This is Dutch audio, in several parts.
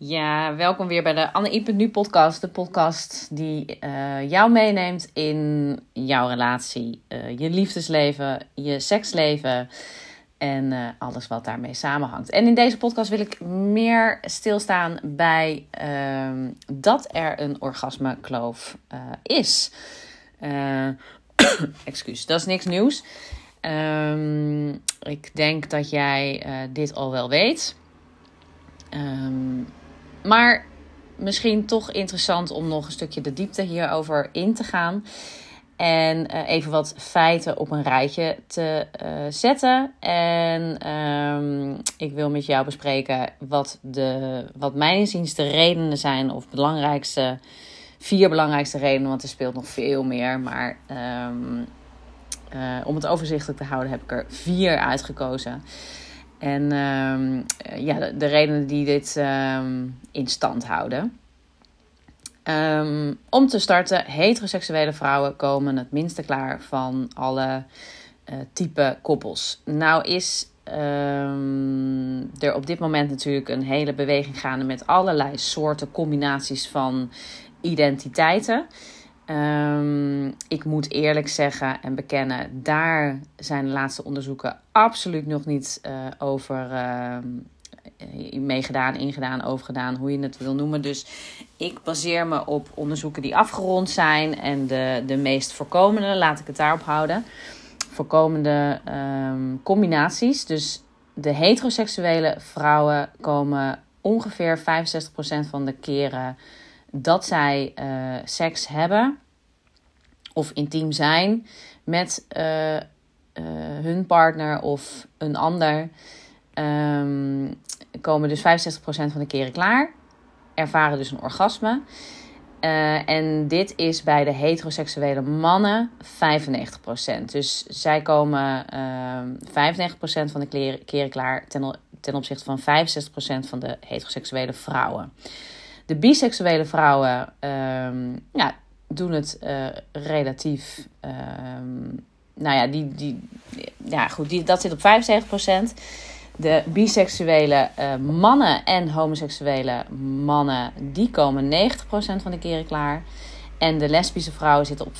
Ja, welkom weer bij de Anne Nu podcast. De podcast die uh, jou meeneemt in jouw relatie, uh, je liefdesleven, je seksleven en uh, alles wat daarmee samenhangt. En in deze podcast wil ik meer stilstaan bij ehm, dat er een orgasmekloof is. excuus, dat is niks nieuws. Um, ik denk dat jij dit al wel weet. Um, maar misschien toch interessant om nog een stukje de diepte hierover in te gaan. En uh, even wat feiten op een rijtje te uh, zetten. En um, ik wil met jou bespreken wat, de, wat mijn inziens de redenen zijn, of belangrijkste, vier belangrijkste redenen, want er speelt nog veel meer. Maar um, uh, om het overzichtelijk te houden heb ik er vier uitgekozen. En um, ja, de, de, redenen die dit um, in stand houden. Um, om te starten, heteroseksuele vrouwen komen het minste klaar van alle uh, type koppels. Nou is er op dit moment natuurlijk een hele beweging gaande met allerlei soorten combinaties van identiteiten. Um, ik moet eerlijk zeggen en bekennen, daar zijn de laatste onderzoeken absoluut nog niet uh, over uh, meegedaan, ingedaan, overgedaan, hoe je het wil noemen. Dus ik baseer me op onderzoeken die afgerond zijn en de, de meest voorkomende, laat ik het daarop houden. Voorkomende um, combinaties. Dus de heteroseksuele vrouwen komen ongeveer 65% van de keren dat zij uh, seks hebben of intiem zijn met uh, uh, hun partner of een ander, um, komen dus 65% van de keren klaar, ervaren dus een orgasme. En dit is bij de heteroseksuele mannen 95%. Dus zij komen uh, 95% van de keren klaar ten, ten opzichte van 65% van de heteroseksuele vrouwen. De biseksuele vrouwen um, ja, doen het uh, relatief. Um, nou ja, die, die, ja, goed, die, dat zit op 75%. De biseksuele uh, mannen en homoseksuele mannen, die komen 90% van de keren klaar. En de lesbische vrouwen zitten op 85%.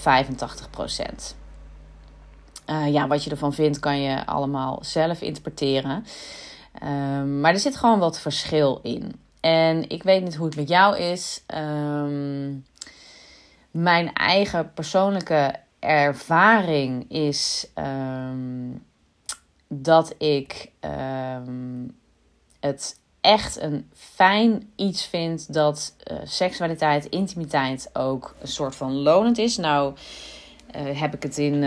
Uh, eh, ja, wat je ervan vindt, kan je allemaal zelf interpreteren. Um, maar er zit gewoon wat verschil in. En ik weet niet hoe het met jou is. Um, mijn eigen persoonlijke ervaring is um, dat ik um, het echt een fijn iets vind dat uh, seksualiteit, intimiteit ook een soort van lonend is. Nou, uh, heb ik het in.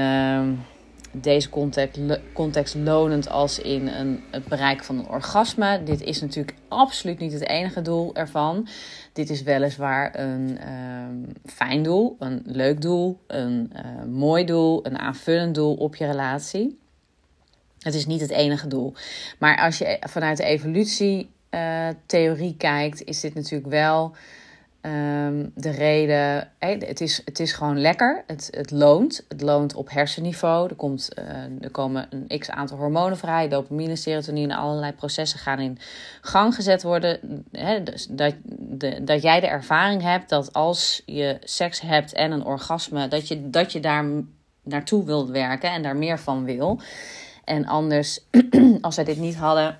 Deze context, context lonend als in een, het bereiken van een orgasme. Dit is natuurlijk absoluut niet het enige doel ervan. Dit is weliswaar een um, fijn doel, een leuk doel, een uh, mooi doel, een aanvullend doel op je relatie. Het is niet het enige doel. Maar als je vanuit de evolutietheorie uh, kijkt, is dit natuurlijk wel Um, de reden, het, is, het is gewoon lekker. Het, het loont. Het loont op hersenniveau. Er, komt, uh, er komen een x aantal hormonen vrij. Dopamine, serotonine, allerlei processen gaan in gang gezet worden. Dus dat, dat jij de ervaring hebt dat als je seks hebt en een orgasme, dat je, dat je daar naartoe wilt werken en daar meer van wil. En anders, als zij dit niet hadden,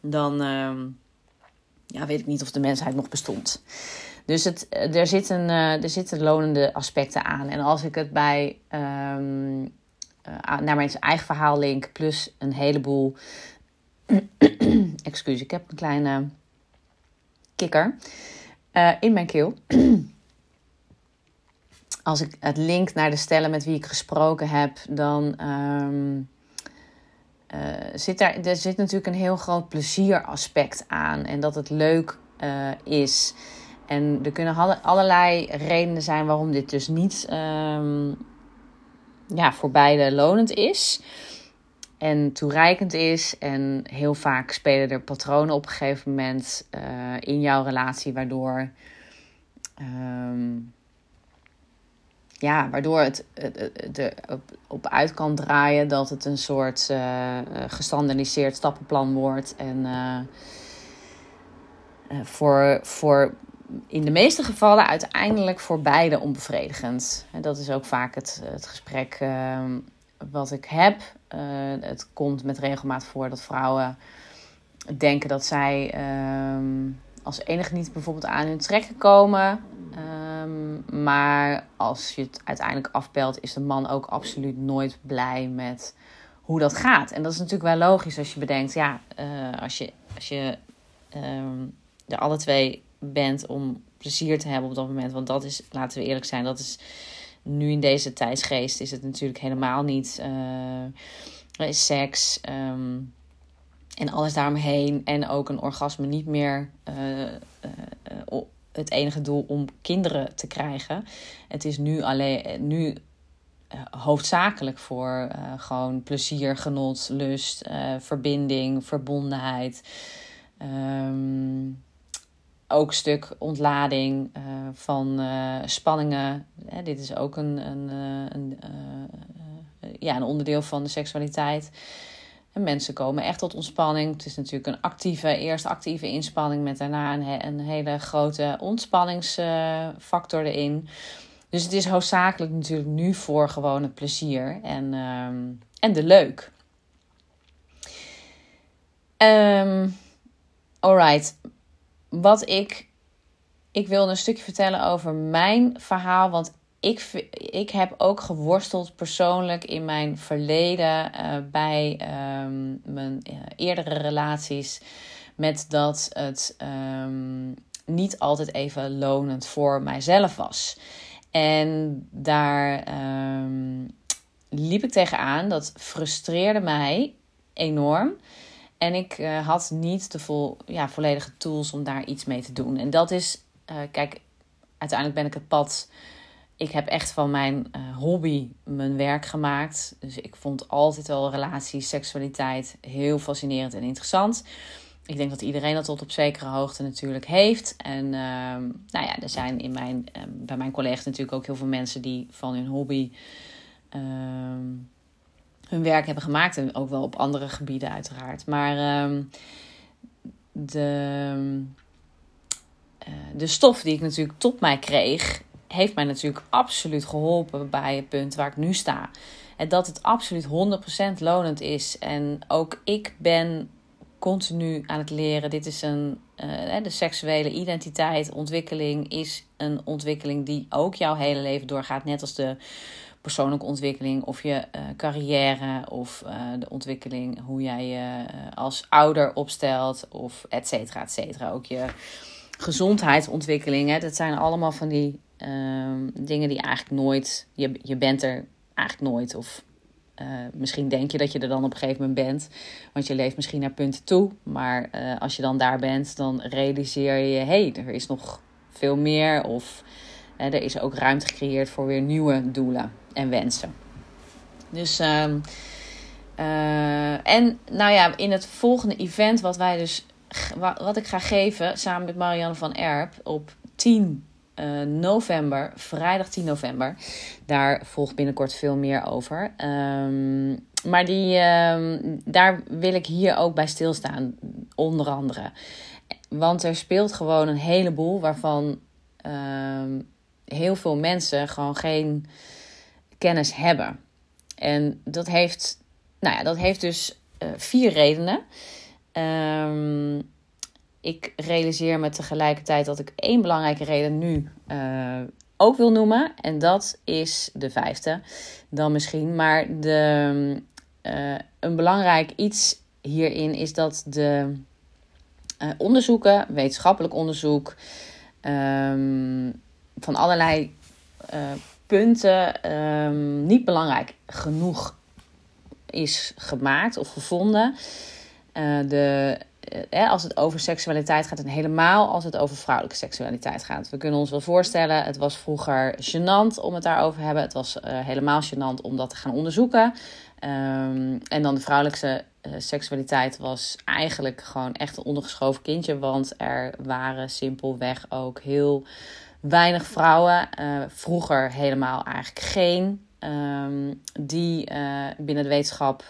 dan uh, ja, weet ik niet of de mensheid nog bestond. Dus het, eh, er, zitten, uh, er zitten lonende aspecten aan. En als ik het bij um, uh, naar mijn eigen verhaal link, plus een heleboel. Excuus, ik heb een kleine kikker in mijn keel. als ik het link naar de stellen met wie ik gesproken heb, dan. Uh, zit daar, er zit natuurlijk een heel groot plezieraspect aan. En dat het leuk is. En er kunnen allerlei redenen zijn waarom dit dus niet um, ja, voor beide lonend is. En toereikend is. En heel vaak spelen er patronen op een gegeven moment uh, in jouw relatie, waardoor. Um, ja, waardoor het, er op, op uit kan draaien dat het een soort uh, gestandardiseerd stappenplan wordt. En uh, voor, voor in de meeste gevallen uiteindelijk voor beide onbevredigend. En dat is ook vaak het, het gesprek ehm, wat ik heb. Uh, het komt met regelmaat voor dat vrouwen denken dat zij ehm, als enige niet bijvoorbeeld aan hun trekken komen. Um, maar als je het uiteindelijk afpelt, is de man ook absoluut nooit blij met hoe dat gaat. En dat is natuurlijk wel logisch als je bedenkt, ja, uh, als je, als je um, alle twee bent om plezier te hebben op dat moment. Want dat is, laten we eerlijk zijn, dat is nu in deze tijdsgeest is het natuurlijk helemaal niet uh, seks. Um, en alles daaromheen. En ook een orgasme niet meer uh, uh, het enige doel om kinderen te krijgen. Het is nu alleen nu hoofdzakelijk voor gewoon plezier, genot, lust, verbinding, verbondenheid. Um, ook een stuk ontlading uh, van uh, spanningen. Dit is ook een, een, een, ja, een onderdeel van de seksualiteit. En mensen komen echt tot ontspanning. Het is natuurlijk een actieve, eerst actieve inspanning met daarna een, een hele grote ontspanningsfactor erin. Dus het is hoofdzakelijk natuurlijk nu voor gewoon het plezier en, um, en de leuk. Um, alright. Wat ik. Ik wilde een stukje vertellen over mijn verhaal. Want ik, ik heb ook geworsteld persoonlijk in mijn verleden uh, bij um, mijn uh, eerdere relaties. Met dat het um, niet altijd even lonend voor mijzelf was. En daar um, liep ik tegenaan. Dat frustreerde mij enorm. En ik uh, had niet de vol, ja, volledige tools om daar iets mee te doen. En dat is, uh, kijk, uiteindelijk ben ik het pad ik heb echt van mijn uh, hobby mijn werk gemaakt. Dus ik vond altijd wel relaties, seksualiteit heel fascinerend en interessant. Ik denk dat iedereen dat tot op zekere hoogte natuurlijk heeft. En uh, nou ja, er zijn in mijn, bij mijn collega's natuurlijk ook heel veel mensen die van hun hobby ehm, hun werk hebben gemaakt. En ook wel op andere gebieden uiteraard. Maar ehm, de, eh, de stof die ik natuurlijk tot mij kreeg heeft mij natuurlijk absoluut geholpen bij het punt waar ik nu sta. En dat het absoluut 100% lonend is. En ook ik ben continu aan het leren. Dit is een. Uh, de seksuele identiteit, ontwikkeling is een ontwikkeling die ook jouw hele leven doorgaat. Net als de persoonlijke ontwikkeling of je uh, carrière of uh, de ontwikkeling hoe jij je als ouder opstelt of et cetera, et cetera. Ook je gezondheidsontwikkeling. Dat zijn allemaal van die um, dingen die eigenlijk nooit. Je, je bent er eigenlijk nooit. Of misschien denk je dat je er dan op een gegeven moment bent. Want je leeft misschien naar punten toe. Maar als je dan daar bent, dan realiseer je: hé, hey, er is nog veel meer. Of er is ook ruimte gecreëerd voor weer nieuwe doelen en wensen. Dus. Um, en nou ja, in het volgende event, wat wij dus. Wat ik ga geven samen met Marianne van Erp op 10 uh, november, vrijdag 10 november. Daar volgt binnenkort veel meer over. Um, maar die, um, daar wil ik hier ook bij stilstaan, onder andere. Want er speelt gewoon een heleboel waarvan heel veel mensen gewoon geen kennis hebben. En dat heeft, nou ja, dat heeft dus uh, vier redenen. Um, ik realiseer me tegelijkertijd dat ik één belangrijke reden nu uh, ook wil noemen. En dat is de vijfde dan misschien. Maar de, uh, een belangrijk iets hierin is dat de onderzoeken, wetenschappelijk onderzoek, um, van allerlei punten um, niet belangrijk genoeg is gemaakt of gevonden. de eh, als het over seksualiteit gaat en helemaal als het over vrouwelijke seksualiteit gaat. We kunnen ons wel voorstellen, het was vroeger gênant om het daarover te hebben. Het was helemaal gênant om dat te gaan onderzoeken. Um, en dan de vrouwelijke seksualiteit was eigenlijk gewoon echt een ondergeschoven kindje. Want er waren simpelweg ook heel weinig vrouwen. Uh, vroeger helemaal eigenlijk geen. Um, die binnen de wetenschap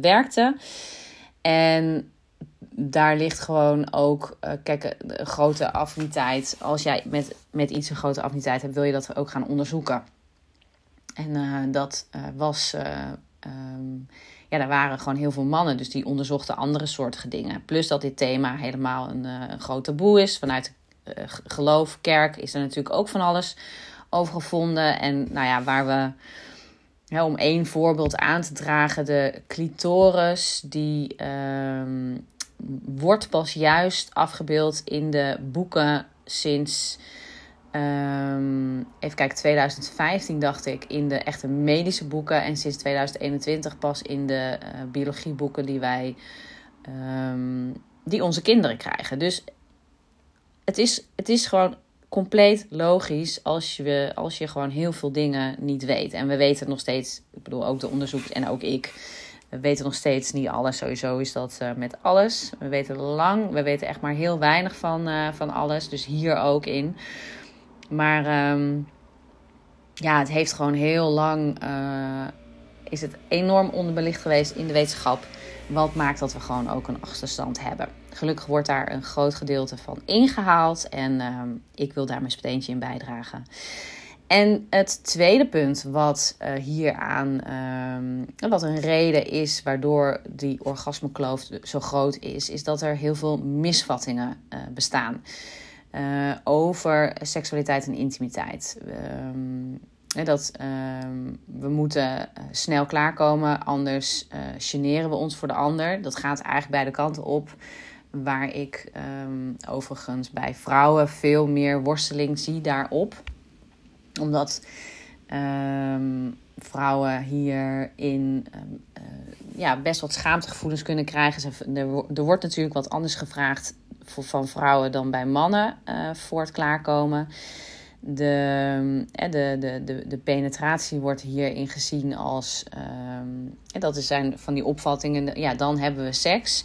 werkten. En daar ligt gewoon ook, kijk, een grote affiniteit. Als jij met, met iets een grote affiniteit hebt, wil je dat ook gaan onderzoeken. En dat was, um, ja, daar waren gewoon heel veel mannen, dus die onderzochten andere soorten dingen. Plus dat dit thema helemaal een, een groot taboe is. Vanuit geloof, kerk is er natuurlijk ook van alles over gevonden. En nou ja, waar we om één voorbeeld aan te dragen, de clitoris, die um, wordt pas juist afgebeeld in de boeken sinds. Um, even kijken, 2015 dacht ik in de echte medische boeken. En sinds 2021 pas in de uh, biologieboeken die wij. Um, die onze kinderen krijgen. Dus het is, het is gewoon compleet logisch als je, als je gewoon heel veel dingen niet weet. En we weten nog steeds, ik bedoel ook de onderzoekers en ook ik, we weten nog steeds niet alles. Sowieso is dat uh, met alles. We weten lang, we weten echt maar heel weinig van, uh, van alles. Dus hier ook in. Maar um, ja, het heeft gewoon heel lang, uh, is het enorm onderbelicht geweest in de wetenschap. Wat maakt dat we gewoon ook een achterstand hebben. Gelukkig wordt daar een groot gedeelte van ingehaald. En uh, ik wil daar mijn steentje in bijdragen. En het tweede punt wat uh, hieraan, um, wat een reden is waardoor die orgasmekloof zo groot is, is dat er heel veel misvattingen uh, bestaan uh, over seksualiteit en intimiteit. Dat um, we moeten snel klaarkomen, anders generen we ons voor de ander. Dat gaat eigenlijk beide kanten op. Waar ik um, overigens bij vrouwen veel meer worsteling zie daarop. Omdat um, vrouwen hierin uh, ja, best wat schaamtegevoelens kunnen krijgen. Er, wordt natuurlijk wat anders gevraagd van vrouwen dan bij mannen uh, voor het klaarkomen. De, de, de, de, de penetratie wordt hierin gezien als. Um, dat zijn van die opvattingen. Ja, dan hebben we seks.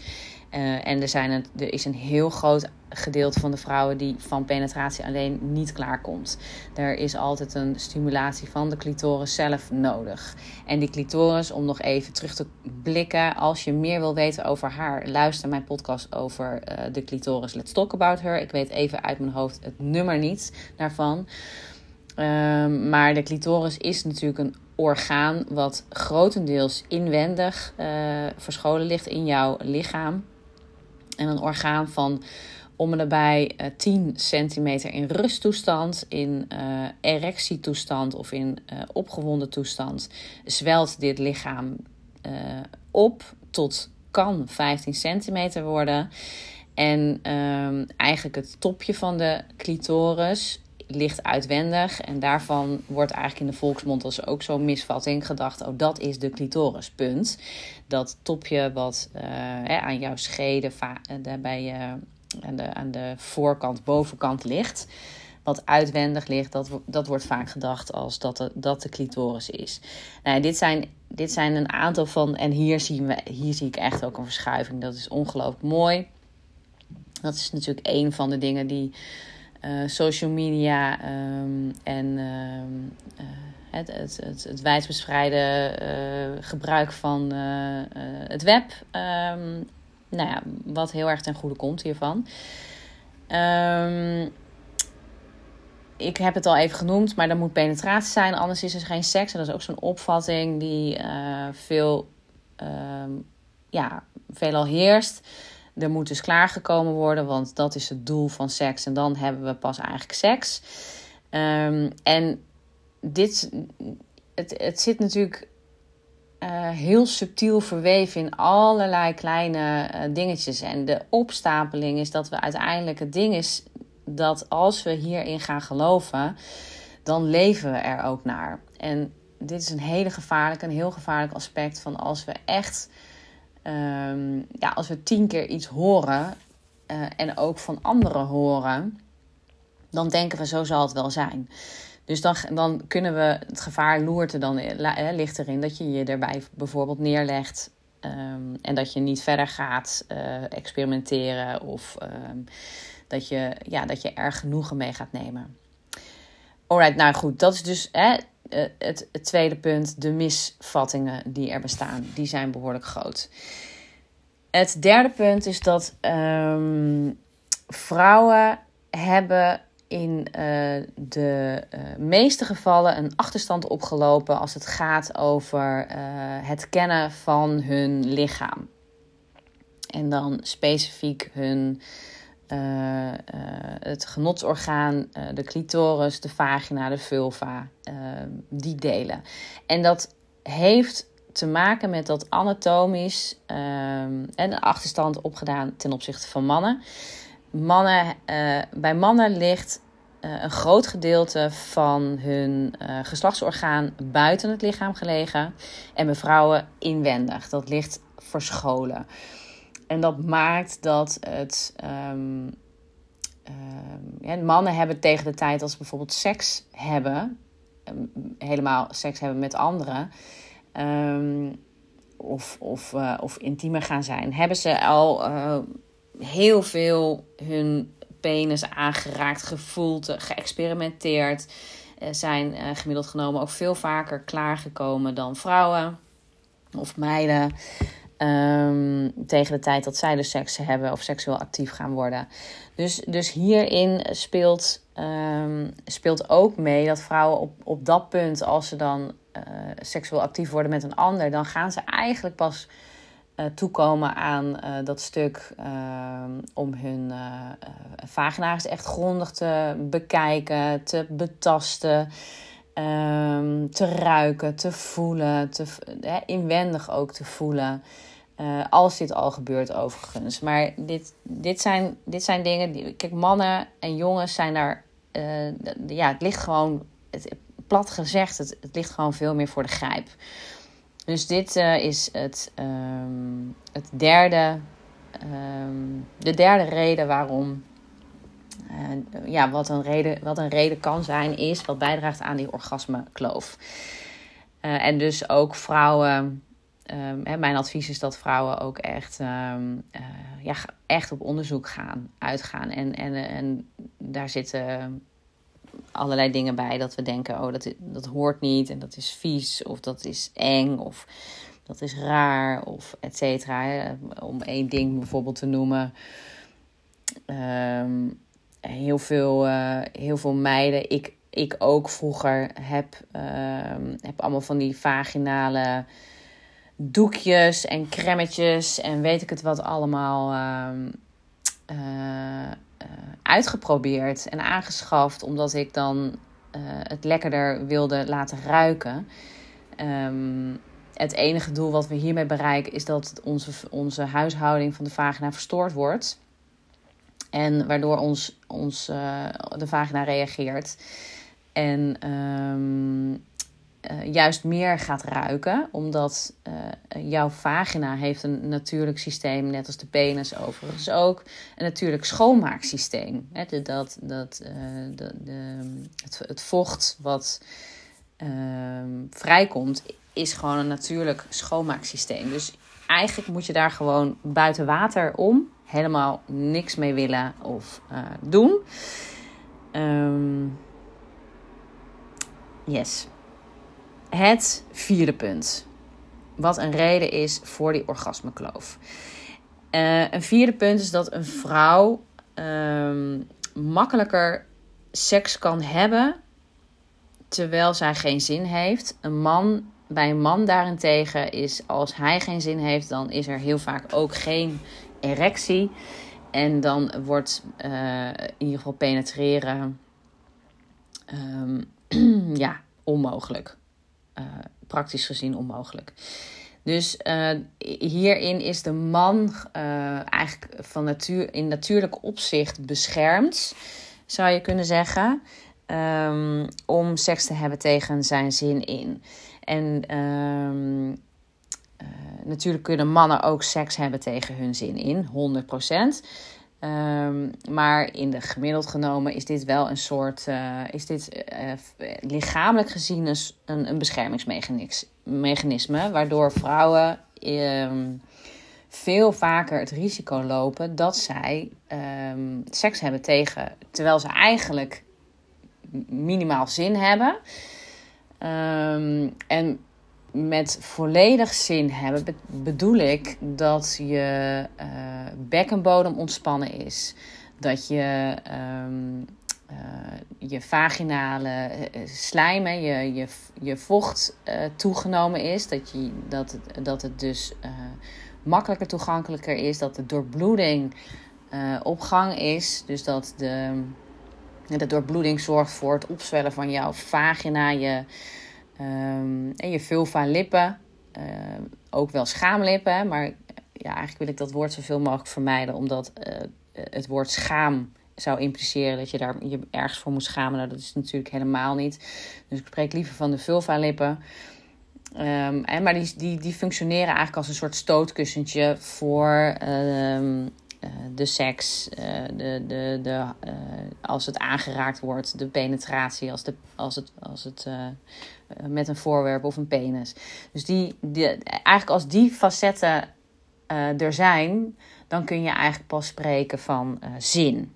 Uh, en er, zijn er is een heel groot gedeelte van de vrouwen die van penetratie alleen niet klaarkomt. Er is altijd een stimulatie van de clitoris zelf nodig. En die clitoris, om nog even terug te blikken, als je meer wil weten over haar, luister mijn podcast over uh, de clitoris Let's Talk About Her. Ik weet even uit mijn hoofd het nummer niet daarvan. Um, maar de clitoris is natuurlijk een orgaan wat grotendeels inwendig uh, verscholen ligt in jouw lichaam. En een orgaan van om en nabij uh, 10 centimeter in rusttoestand, in uh, erectietoestand of in uh, opgewonden toestand, zwelt dit lichaam op tot kan 15 centimeter worden. En um, eigenlijk het topje van de clitoris ligt uitwendig. En daarvan wordt eigenlijk in de volksmond als ook zo'n misvatting gedacht: oh, dat is de clitoris. Punt. Dat topje wat hè, aan jouw scheden, bij je aan de, aan de voorkant, bovenkant ligt. Wat uitwendig ligt, dat, dat wordt vaak gedacht als dat de, dat de clitoris is. Nou, dit, zijn, dit zijn een aantal van, en hier, zien we, hier zie ik echt ook een verschuiving. Dat is ongelooflijk mooi. Dat is natuurlijk een van de dingen die uh, social media um, en uh, uh, het, het, het, het wijdverspreide gebruik van het web um, nou ja, wat heel erg ten goede komt hiervan. Ik heb het al even genoemd, maar er moet penetratie zijn, anders is er geen seks. En dat is ook zo'n opvatting die veel, ja, veelal heerst. Er moet dus klaargekomen worden, want dat is het doel van seks. En dan hebben we pas eigenlijk seks. Um, en dit, het, het zit natuurlijk uh, heel subtiel verweven in allerlei kleine uh, dingetjes. En de opstapeling is dat we uiteindelijk het ding is dat als we hierin gaan geloven, dan leven we er ook naar. En dit is een hele gevaarlijke, een heel gevaarlijk aspect van als we echt, um, ja, als we tien keer iets horen uh, en ook van anderen horen, dan denken we zo zal het wel zijn. Dus dan, dan kunnen we, het gevaar loert er dan, eh, ligt erin dat je je erbij bijvoorbeeld neerlegt. Um, en dat je niet verder gaat experimenteren of um, dat, je, ja, dat je er genoegen mee gaat nemen. Alright, nou goed, dat is dus eh, het, het tweede punt. De misvattingen die er bestaan, die zijn behoorlijk groot. Het derde punt is dat ehm, vrouwen hebben in uh, de uh, meeste gevallen een achterstand opgelopen als het gaat over het kennen van hun lichaam. En dan specifiek hun het genotsorgaan, de clitoris, de vagina, de vulva, die delen. En dat heeft te maken met dat anatomisch en een achterstand opgedaan ten opzichte van mannen mannen, bij mannen ligt een groot gedeelte van hun geslachtsorgaan buiten het lichaam gelegen. En bij vrouwen inwendig. Dat ligt verscholen. En dat maakt dat het. Um, ja, mannen hebben tegen de tijd als ze bijvoorbeeld seks hebben. Um, helemaal seks hebben met anderen. Of, of, of intiemer gaan zijn. Hebben ze al heel veel hun penis aangeraakt, gevoeld, geëxperimenteerd. Uh, zijn gemiddeld genomen ook veel vaker klaargekomen dan vrouwen of meiden. Um, tegen de tijd dat zij dus seks hebben of seksueel actief gaan worden. Dus, dus hierin speelt, um, speelt ook mee dat vrouwen op, op dat punt, als ze dan uh, seksueel actief worden met een ander, dan gaan ze eigenlijk pas uh, toekomen aan uh, dat stuk uh, om hun vagina's echt grondig te bekijken, te betasten, um, te ruiken, te voelen, te, inwendig ook te voelen. als dit al gebeurt overigens. Maar dit, dit, zijn, dit zijn dingen die. Kijk, mannen en jongens zijn daar. ja, het ligt gewoon. Plat gezegd, het, ligt gewoon veel meer voor de grijp. Dus dit uh, is het, um, het derde, um, de derde reden waarom. Uh, ja, wat een, reden, wat een reden kan zijn, is wat bijdraagt aan die orgasmekloof. Uh, en dus ook vrouwen. Um, hè, mijn advies is dat vrouwen ook echt, ja, echt op onderzoek gaan, uitgaan. En, en, en daar zitten allerlei dingen bij dat we denken: oh, dat, dat hoort niet en dat is vies of dat is eng of dat is raar of et cetera. Om één ding bijvoorbeeld te noemen. Um, heel, veel, uh, heel veel meiden, ik, ik ook vroeger, heb, um, heb allemaal van die vaginale doekjes en cremmetjes en weet ik het wat allemaal. Um, uh, uh, uitgeprobeerd en aangeschaft, omdat ik dan het lekkerder wilde laten ruiken. Um, het enige doel wat we hiermee bereiken is dat onze, onze huishouding van de vagina verstoord wordt. En waardoor ons, ons, uh, de vagina reageert. En um, uh, juist meer gaat ruiken. Omdat uh, jouw vagina heeft een natuurlijk systeem, net als de penis overigens ook. Een natuurlijk schoonmaaksysteem. Hè? De, dat, dat, de, de, het, het, vocht wat ehm, vrijkomt, is gewoon een natuurlijk schoonmaaksysteem. Dus eigenlijk moet je daar gewoon buiten water om helemaal niks mee willen of doen. Um, yes. Het vierde punt. Wat een reden is voor die orgasmekloof. Uh, een vierde punt is dat een vrouw uh, makkelijker seks kan hebben terwijl zij geen zin heeft. Een man, bij een man daarentegen is als hij geen zin heeft, dan is er heel vaak ook geen erectie. En dan wordt uh, in ieder geval penetreren um, ja, onmogelijk. Uh, praktisch gezien onmogelijk. Dus uh, hierin is de man eigenlijk van natuur, in natuurlijk opzicht beschermd, zou je kunnen zeggen, um, om seks te hebben tegen zijn zin in. En um, natuurlijk kunnen mannen ook seks hebben tegen hun zin in, 100%. Um, maar in de gemiddeld genomen is dit wel een soort, uh, is dit uh, lichamelijk gezien een, een, beschermingsmechanisme, waardoor vrouwen um, veel vaker het risico lopen dat zij um, seks hebben tegen, terwijl ze eigenlijk minimaal zin hebben. en met volledig zin hebben bedoel ik dat je uh, bekkenbodem ontspannen is. Dat je um, uh, je vaginale slijm, je, je, je vocht toegenomen is. Dat, je, dat, het, dat het dus makkelijker toegankelijker is. Dat de doorbloeding op gang is. Dus dat de, de doorbloeding zorgt voor het opzwellen van jouw vagina, je Um, en je vulva lippen. Uh, ook wel schaamlippen. Maar ja, eigenlijk wil ik dat woord zoveel mogelijk vermijden. Omdat uh, het woord schaam zou impliceren dat je daar je ergens voor moet schamen. Nou, dat is natuurlijk helemaal niet. Dus ik spreek liever van de vulva lippen. Um, en, maar die, die, die functioneren eigenlijk als een soort stootkussentje voor um, uh, de seks, uh, de, de, de, uh, als het aangeraakt wordt, de penetratie, als, de, als het, als het met een voorwerp of een penis. Dus die, die, eigenlijk als die facetten er zijn, dan kun je eigenlijk pas spreken van zin.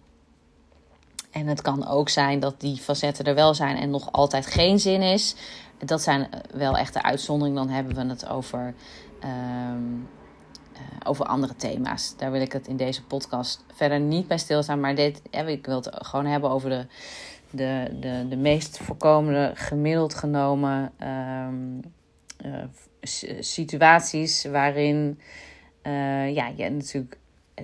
En het kan ook zijn dat die facetten er wel zijn en nog altijd geen zin is. Dat zijn wel echte uitzonderingen. Dan hebben we het over uh, over andere thema's. Daar wil ik het in deze podcast verder niet bij stilstaan. Maar dit, ik wil het gewoon hebben over de, de, de, de meest voorkomende, gemiddeld genomen um, uh, situaties waarin ja, je natuurlijk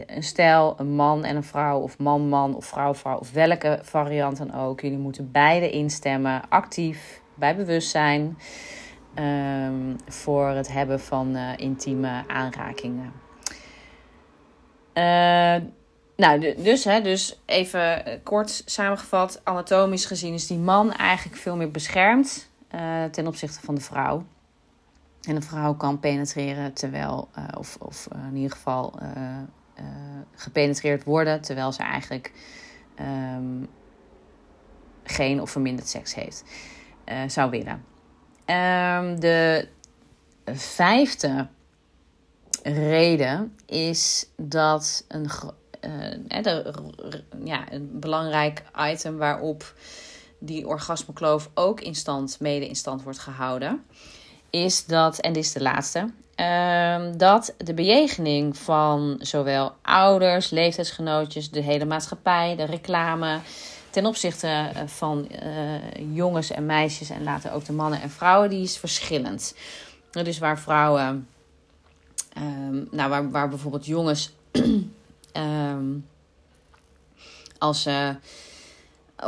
een stijl, een man en een vrouw, of man, man, of vrouw, vrouw, of welke variant dan ook. Jullie moeten beide instemmen, actief, bij bewustzijn. Um, voor het hebben van uh, intieme aanrakingen. Uh, nou, dus, hè, dus even kort samengevat, anatomisch gezien is die man eigenlijk veel meer beschermd ten opzichte van de vrouw. En de vrouw kan penetreren terwijl, of, of in ieder geval gepenetreerd worden, terwijl ze eigenlijk um, geen of verminderd seks heeft, zou willen. Um, de vijfde reden is dat een, uh, de, ja, een belangrijk item waarop die orgasmekloof ook in stand, mede in stand wordt gehouden, is dat, en dit is de laatste, um, dat de bejegening van zowel ouders, leeftijdsgenootjes, de hele maatschappij, de reclame, ten opzichte eh, van uh, jongens en meisjes en later ook de mannen en vrouwen, die is verschillend. Dus waar vrouwen, um, nou waar, waar bijvoorbeeld jongens, um, als ze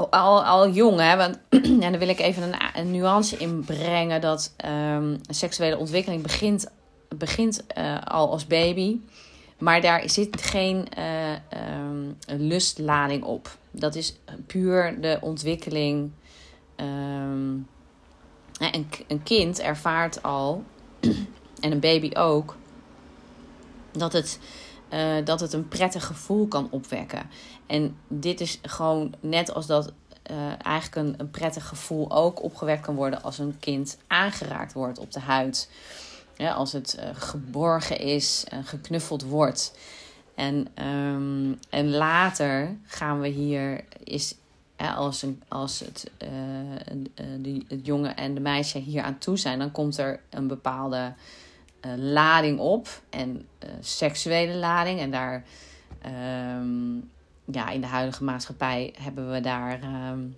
al, al jong, hè, want en dan wil ik even een, nuance inbrengen dat um, seksuele ontwikkeling begint, begint al als baby. Maar daar zit geen uh, um, lustlading op. Dat is puur de ontwikkeling. Um, een, een kind ervaart al, en een baby ook, dat het, uh, dat het een prettig gevoel kan opwekken. En dit is gewoon net als dat uh, eigenlijk een prettig gevoel ook opgewekt kan worden als een kind aangeraakt wordt op de huid. Ja, als het uh, geborgen is en geknuffeld wordt. En, um, en later gaan we hier, is, als, een, als het, uh, de, het jongen en de meisje hier aan toe zijn, dan komt er een bepaalde lading op. En seksuele lading. En daar, um, ja, in de huidige maatschappij hebben we daar. Um,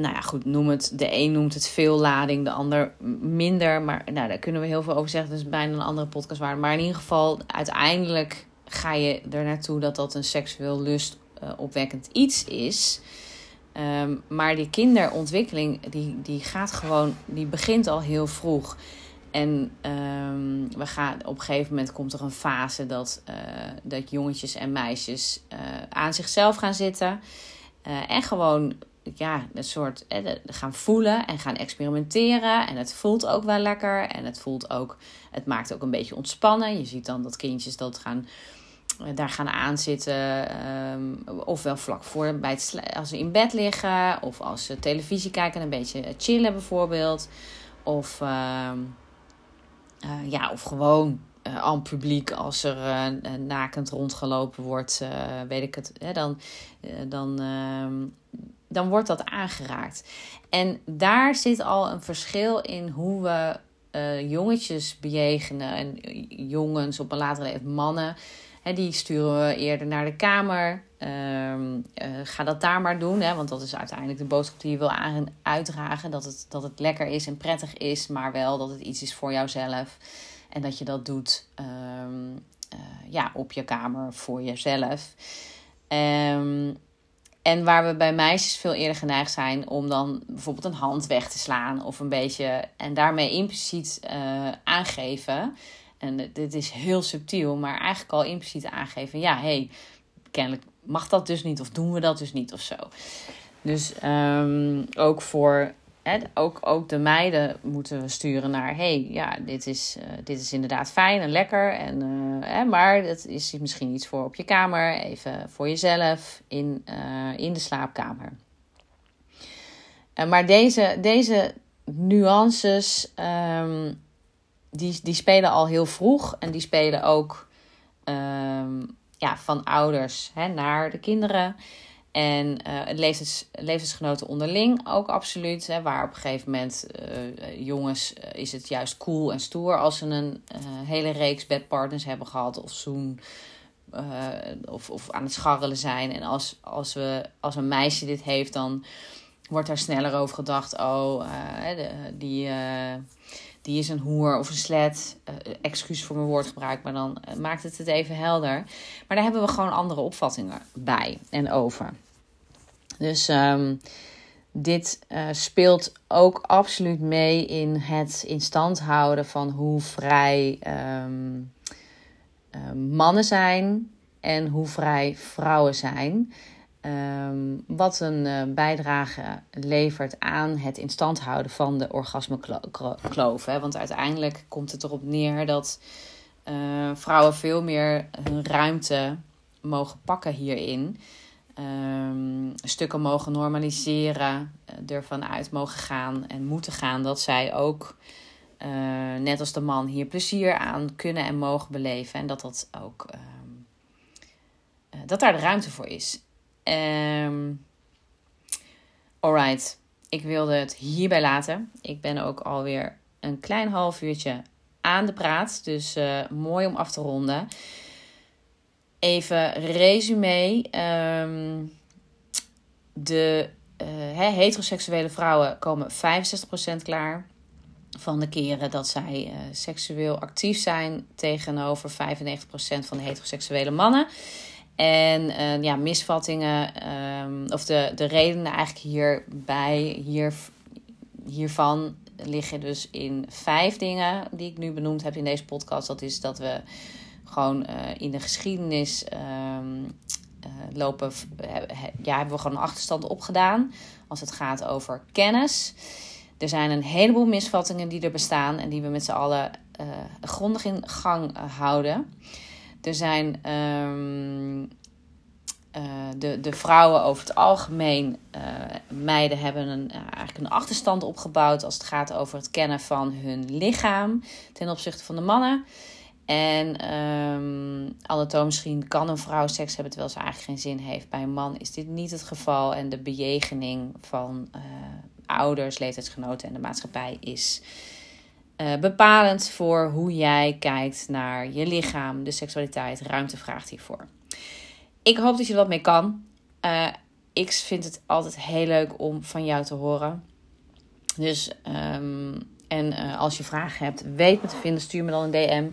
nou ja, goed, noem het. De een noemt het veel lading, de ander minder. Maar nou, daar kunnen we heel veel over zeggen. Dat is bijna een andere podcast waard. Maar in ieder geval, uiteindelijk ga je er naartoe dat dat een seksueel lust uh, opwekkend iets is. Um, maar die kinderontwikkeling, die, die gaat gewoon, die begint al heel vroeg. En um, we gaan, op een gegeven moment komt er een fase dat, uh, dat jongetjes en meisjes uh, aan zichzelf gaan zitten. En gewoon ja, een soort eh, gaan voelen en gaan experimenteren. En het voelt ook wel lekker. En het voelt ook, het maakt ook een beetje ontspannen. Je ziet dan dat kindjes dat gaan, eh, daar gaan aanzitten. Um, ofwel vlak voor bij het, als ze in bed liggen. Of als ze televisie kijken, een beetje chillen bijvoorbeeld. Of, uh, uh, ja, of gewoon uh, publiek als er uh, nakend rondgelopen wordt, weet ik het. dan dan dan wordt dat aangeraakt. En daar zit al een verschil in hoe we uh, jongetjes bejegenen. En jongens op een latere leeftijd, mannen. Die sturen we eerder naar de kamer. Uh, ga dat daar maar doen. Hè, want dat is uiteindelijk de boodschap die je wil uitdragen. Dat het, dat het lekker is en prettig is. Maar wel dat het iets is voor jouzelf. En dat je dat doet ehm, eh, ja, op je kamer voor jezelf. Um, en waar we bij meisjes veel eerder geneigd zijn om dan bijvoorbeeld een hand weg te slaan of een beetje en daarmee impliciet uh, aangeven. En dit is heel subtiel, maar eigenlijk al impliciet aangeven: ja, hé, hey, kennelijk mag dat dus niet of doen we dat dus niet of zo. Dus um, ook voor ook, ook de meiden moeten we sturen naar: hey, ja, dit is, uh, dit is inderdaad fijn en lekker. En, uh, maar dat is misschien iets voor op je kamer, even voor jezelf in, uh, in de slaapkamer. maar deze, deze nuances, um, die, die spelen al heel vroeg en die spelen ook um, ja, van ouders hè, naar de kinderen. En uh, levens, levensgenoten onderling ook absoluut. Hè, waar op een gegeven moment uh, jongens uh, is het juist cool en stoer als ze een hele reeks bedpartners hebben gehad of zoen. of, of aan het scharrelen zijn. En als, als, we, als een meisje dit heeft, dan wordt daar sneller over gedacht. Oh, die, die is een hoer of een slet. excuus voor mijn woordgebruik, maar dan maakt het het even helder. Maar daar hebben we gewoon andere opvattingen bij en over. Dus um, dit uh, speelt ook absoluut mee in het in stand houden van hoe vrij uh, mannen zijn en hoe vrij vrouwen zijn. Um, wat een uh, bijdrage levert aan het in stand houden van de orgasmekloof. Want uiteindelijk komt het erop neer dat vrouwen veel meer hun ruimte mogen pakken hierin um, stukken mogen normaliseren, uh, ervan uit mogen gaan en moeten gaan dat zij ook, net als de man, hier plezier aan kunnen en mogen beleven. En dat dat ook, uh, dat daar de ruimte voor is. Um, alright, ik wilde het hierbij laten. Ik ben ook alweer een klein half uurtje aan de praat, dus mooi om af te ronden. Even resume. Um, de uh, heteroseksuele vrouwen komen 65% klaar van de keren dat zij uh, seksueel actief zijn tegenover 95% van de heteroseksuele mannen. En uh, ja, misvattingen, um, of de, de redenen eigenlijk hierbij, hier, hiervan liggen dus in vijf dingen die ik nu benoemd heb in deze podcast. Dat is dat we gewoon uh, in de geschiedenis um, lopen, ja, hebben we gewoon een achterstand opgedaan als het gaat over kennis. Er zijn een heleboel misvattingen die er bestaan en die we met z'n allen uh, grondig in gang houden. Er zijn um, de, de vrouwen over het algemeen, meiden, hebben een, eigenlijk een achterstand opgebouwd als het gaat over het kennen van hun lichaam ten opzichte van de mannen. En um, misschien kan een vrouw seks hebben terwijl ze eigenlijk geen zin heeft. Bij een man is dit niet het geval. En de bejegening van ouders, leeftijdsgenoten en de maatschappij is uh, bepalend voor hoe jij kijkt naar je lichaam, de seksualiteit. Ruimte vraagt hiervoor. Ik hoop dat je er wat mee kan. Uh, ik vind het altijd heel leuk om van jou te horen. Dus um, en uh, als je vragen hebt, weet me te vinden, stuur me dan een DM.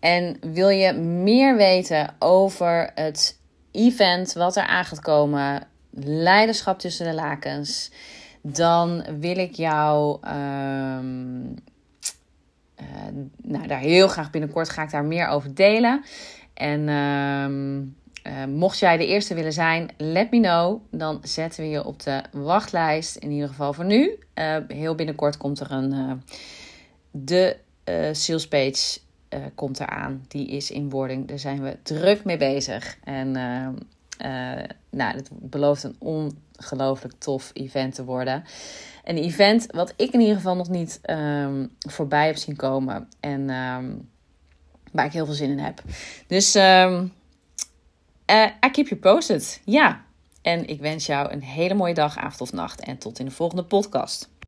En wil je meer weten over het event wat er aan gaat komen, leiderschap tussen de lakens, dan wil ik jou um, nou, daar heel graag binnenkort ga ik daar meer over delen. En um, uh, mocht jij de eerste willen zijn, let me know. Dan zetten we je op de wachtlijst. In ieder geval voor nu. Uh, heel binnenkort komt er een. Uh, de sales page komt eraan. Die is in wording. Daar zijn we druk mee bezig. En nou, het belooft een ongelooflijk tof event te worden. Een event wat ik in ieder geval nog niet um, voorbij heb zien komen. En um, waar ik heel veel zin in heb. Dus. Um, I keep you posted. Ja. En ik wens jou een hele mooie dag, avond of nacht. En tot in de volgende podcast.